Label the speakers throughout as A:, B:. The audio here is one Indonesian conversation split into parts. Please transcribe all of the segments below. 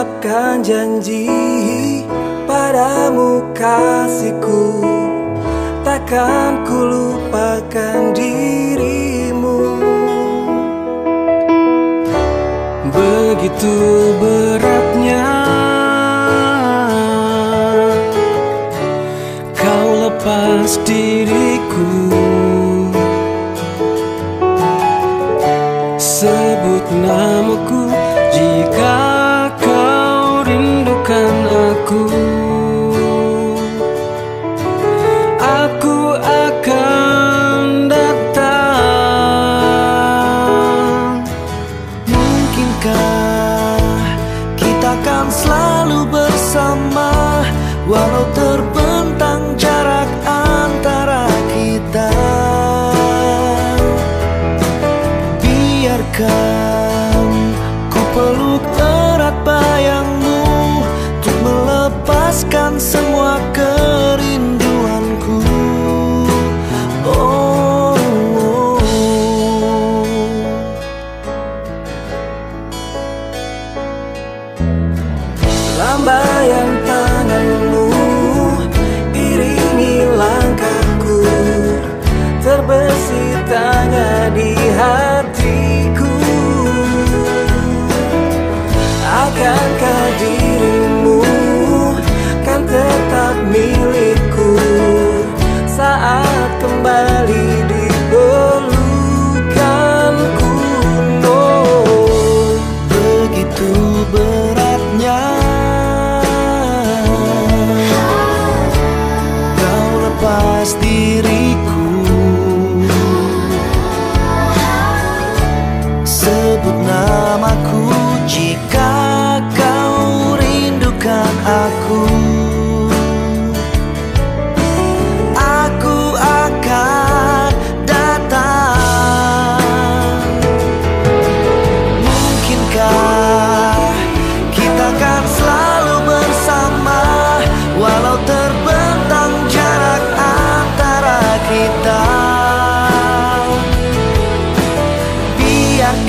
A: ucapkan janji padamu kasihku. Takkan ku lupakan dirimu. Begitu beratnya Kau lepas diri. What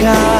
A: God.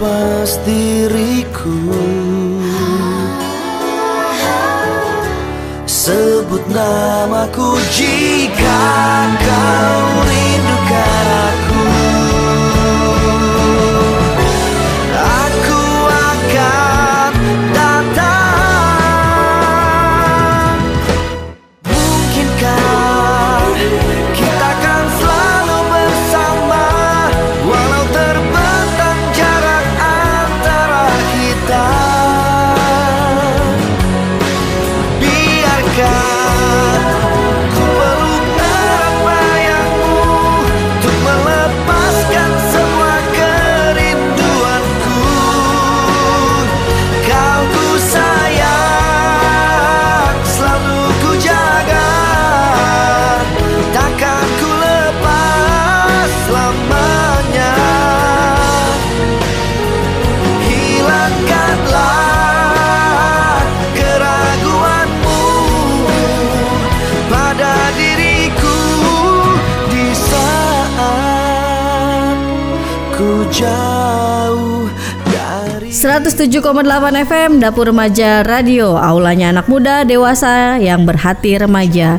A: melepas diriku. Sebut namaku jika kau rindukan. Ku jauh dari
B: 107,8 FM Dapur Remaja Radio. Aulanya anak muda dewasa yang berhati remaja.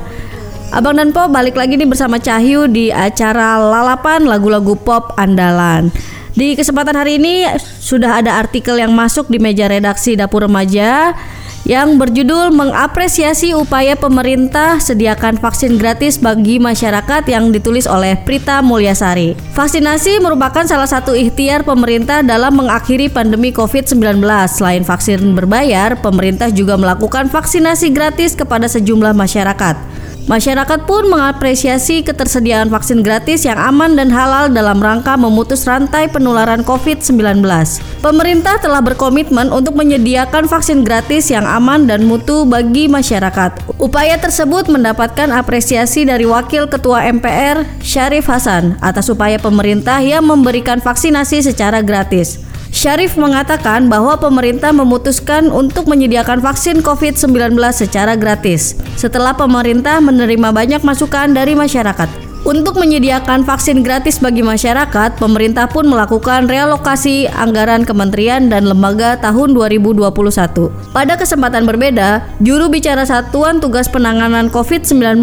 B: Abang dan Po balik lagi nih bersama Cahyu di acara lalapan lagu-lagu pop andalan. Di kesempatan hari ini sudah ada artikel yang masuk di meja redaksi Dapur Remaja yang berjudul mengapresiasi upaya pemerintah sediakan vaksin gratis bagi masyarakat yang ditulis oleh Prita Mulyasari. Vaksinasi merupakan salah satu ikhtiar pemerintah dalam mengakhiri pandemi COVID-19. Selain vaksin berbayar, pemerintah juga melakukan vaksinasi gratis kepada sejumlah masyarakat. Masyarakat pun mengapresiasi ketersediaan vaksin gratis yang aman dan halal dalam rangka memutus rantai penularan COVID-19. Pemerintah telah berkomitmen untuk menyediakan vaksin gratis yang aman dan mutu bagi masyarakat. Upaya tersebut mendapatkan apresiasi dari Wakil Ketua MPR Syarif Hasan atas upaya pemerintah yang memberikan vaksinasi secara gratis. Syarif mengatakan bahwa pemerintah memutuskan untuk menyediakan vaksin COVID-19 secara gratis setelah pemerintah menerima banyak masukan dari masyarakat. Untuk menyediakan vaksin gratis bagi masyarakat, pemerintah pun melakukan realokasi anggaran kementerian dan lembaga tahun 2021. Pada kesempatan berbeda, juru bicara Satuan Tugas Penanganan COVID-19,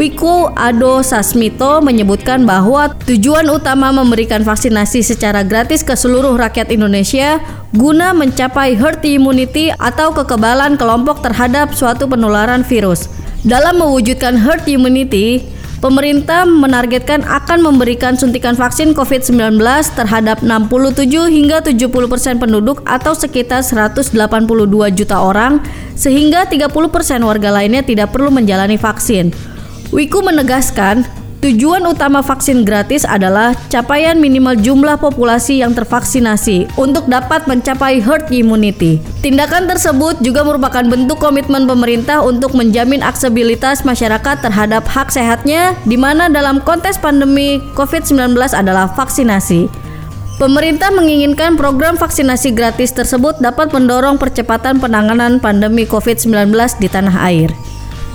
B: Wiko Ado Sasmito menyebutkan bahwa tujuan utama memberikan vaksinasi secara gratis ke seluruh rakyat Indonesia guna mencapai herd immunity atau kekebalan kelompok terhadap suatu penularan virus. Dalam mewujudkan herd immunity, Pemerintah menargetkan akan memberikan suntikan vaksin COVID-19 terhadap 67 hingga 70 persen penduduk atau sekitar 182 juta orang, sehingga 30 persen warga lainnya tidak perlu menjalani vaksin. Wiku menegaskan, Tujuan utama vaksin gratis adalah capaian minimal jumlah populasi yang tervaksinasi untuk dapat mencapai herd immunity. Tindakan tersebut juga merupakan bentuk komitmen pemerintah untuk menjamin aksesibilitas masyarakat terhadap hak sehatnya di mana dalam konteks pandemi COVID-19 adalah vaksinasi. Pemerintah menginginkan program vaksinasi gratis tersebut dapat mendorong percepatan penanganan pandemi COVID-19 di tanah air.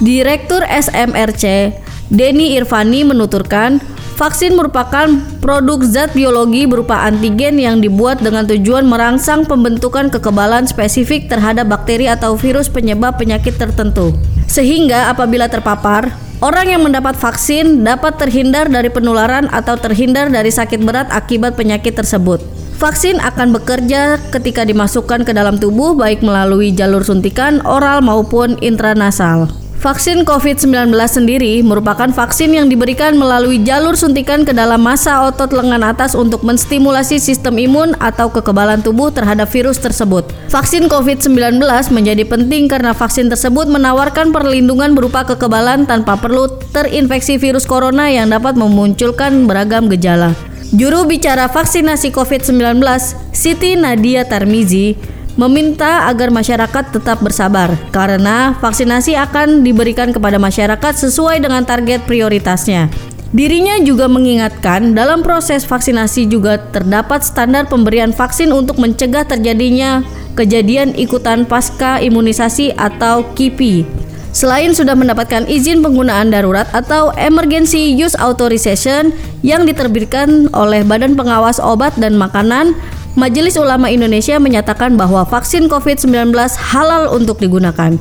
B: Direktur SMRC Denny Irvani menuturkan, vaksin merupakan produk zat biologi berupa antigen yang dibuat dengan tujuan merangsang pembentukan kekebalan spesifik terhadap bakteri atau virus penyebab penyakit tertentu. Sehingga apabila terpapar, orang yang mendapat vaksin dapat terhindar dari penularan atau terhindar dari sakit berat akibat penyakit tersebut. Vaksin akan bekerja ketika dimasukkan ke dalam tubuh baik melalui jalur suntikan oral maupun intranasal. Vaksin COVID-19 sendiri merupakan vaksin yang diberikan melalui jalur suntikan ke dalam masa otot lengan atas untuk menstimulasi sistem imun atau kekebalan tubuh terhadap virus tersebut. Vaksin COVID-19 menjadi penting karena vaksin tersebut menawarkan perlindungan berupa kekebalan tanpa perlu terinfeksi virus corona yang dapat memunculkan beragam gejala. Juru bicara vaksinasi COVID-19, Siti Nadia Tarmizi, meminta agar masyarakat tetap bersabar karena vaksinasi akan diberikan kepada masyarakat sesuai dengan target prioritasnya. Dirinya juga mengingatkan dalam proses vaksinasi juga terdapat standar pemberian vaksin untuk mencegah terjadinya kejadian ikutan pasca imunisasi atau KIPI. Selain sudah mendapatkan izin penggunaan darurat atau Emergency Use Authorization yang diterbitkan oleh Badan Pengawas Obat dan Makanan Majelis Ulama Indonesia menyatakan bahwa vaksin COVID-19 halal untuk digunakan.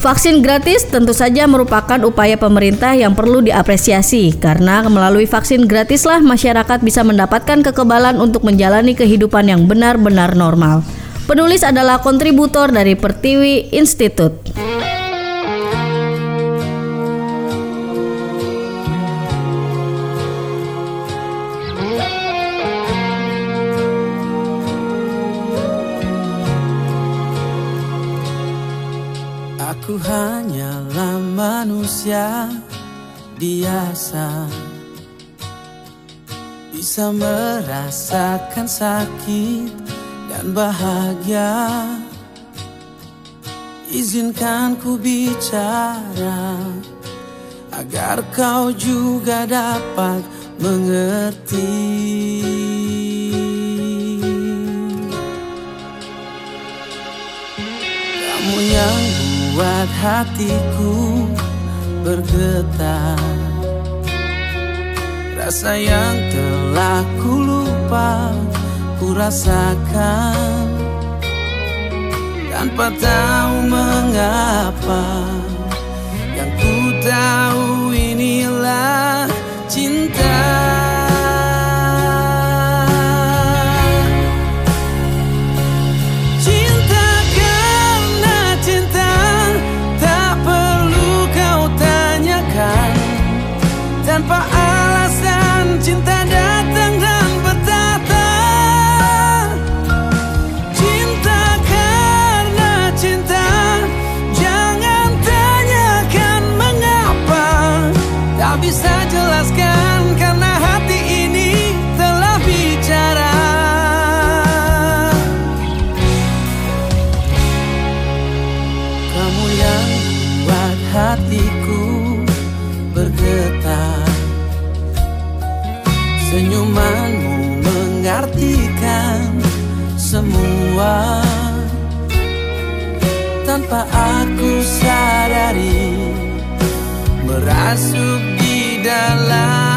B: Vaksin gratis tentu saja merupakan upaya pemerintah yang perlu diapresiasi karena melalui vaksin gratislah masyarakat bisa mendapatkan kekebalan untuk menjalani kehidupan yang benar-benar normal. Penulis adalah kontributor dari Pertiwi Institute.
A: Bisa merasakan sakit dan bahagia. Izinkan ku bicara Agar kau juga dapat mengerti. Kamu yang buat hatiku bergetar
C: Rasa yang telah ku lupa Ku rasakan. Tanpa tahu mengapa Yang ku tahu inilah cinta. Cinta karena cinta Tak perlu kau tanyakan. Tanpa hatiku bergetar. Senyumanmu mengartikan semua. Tanpa aku sadari Merasuk di dalam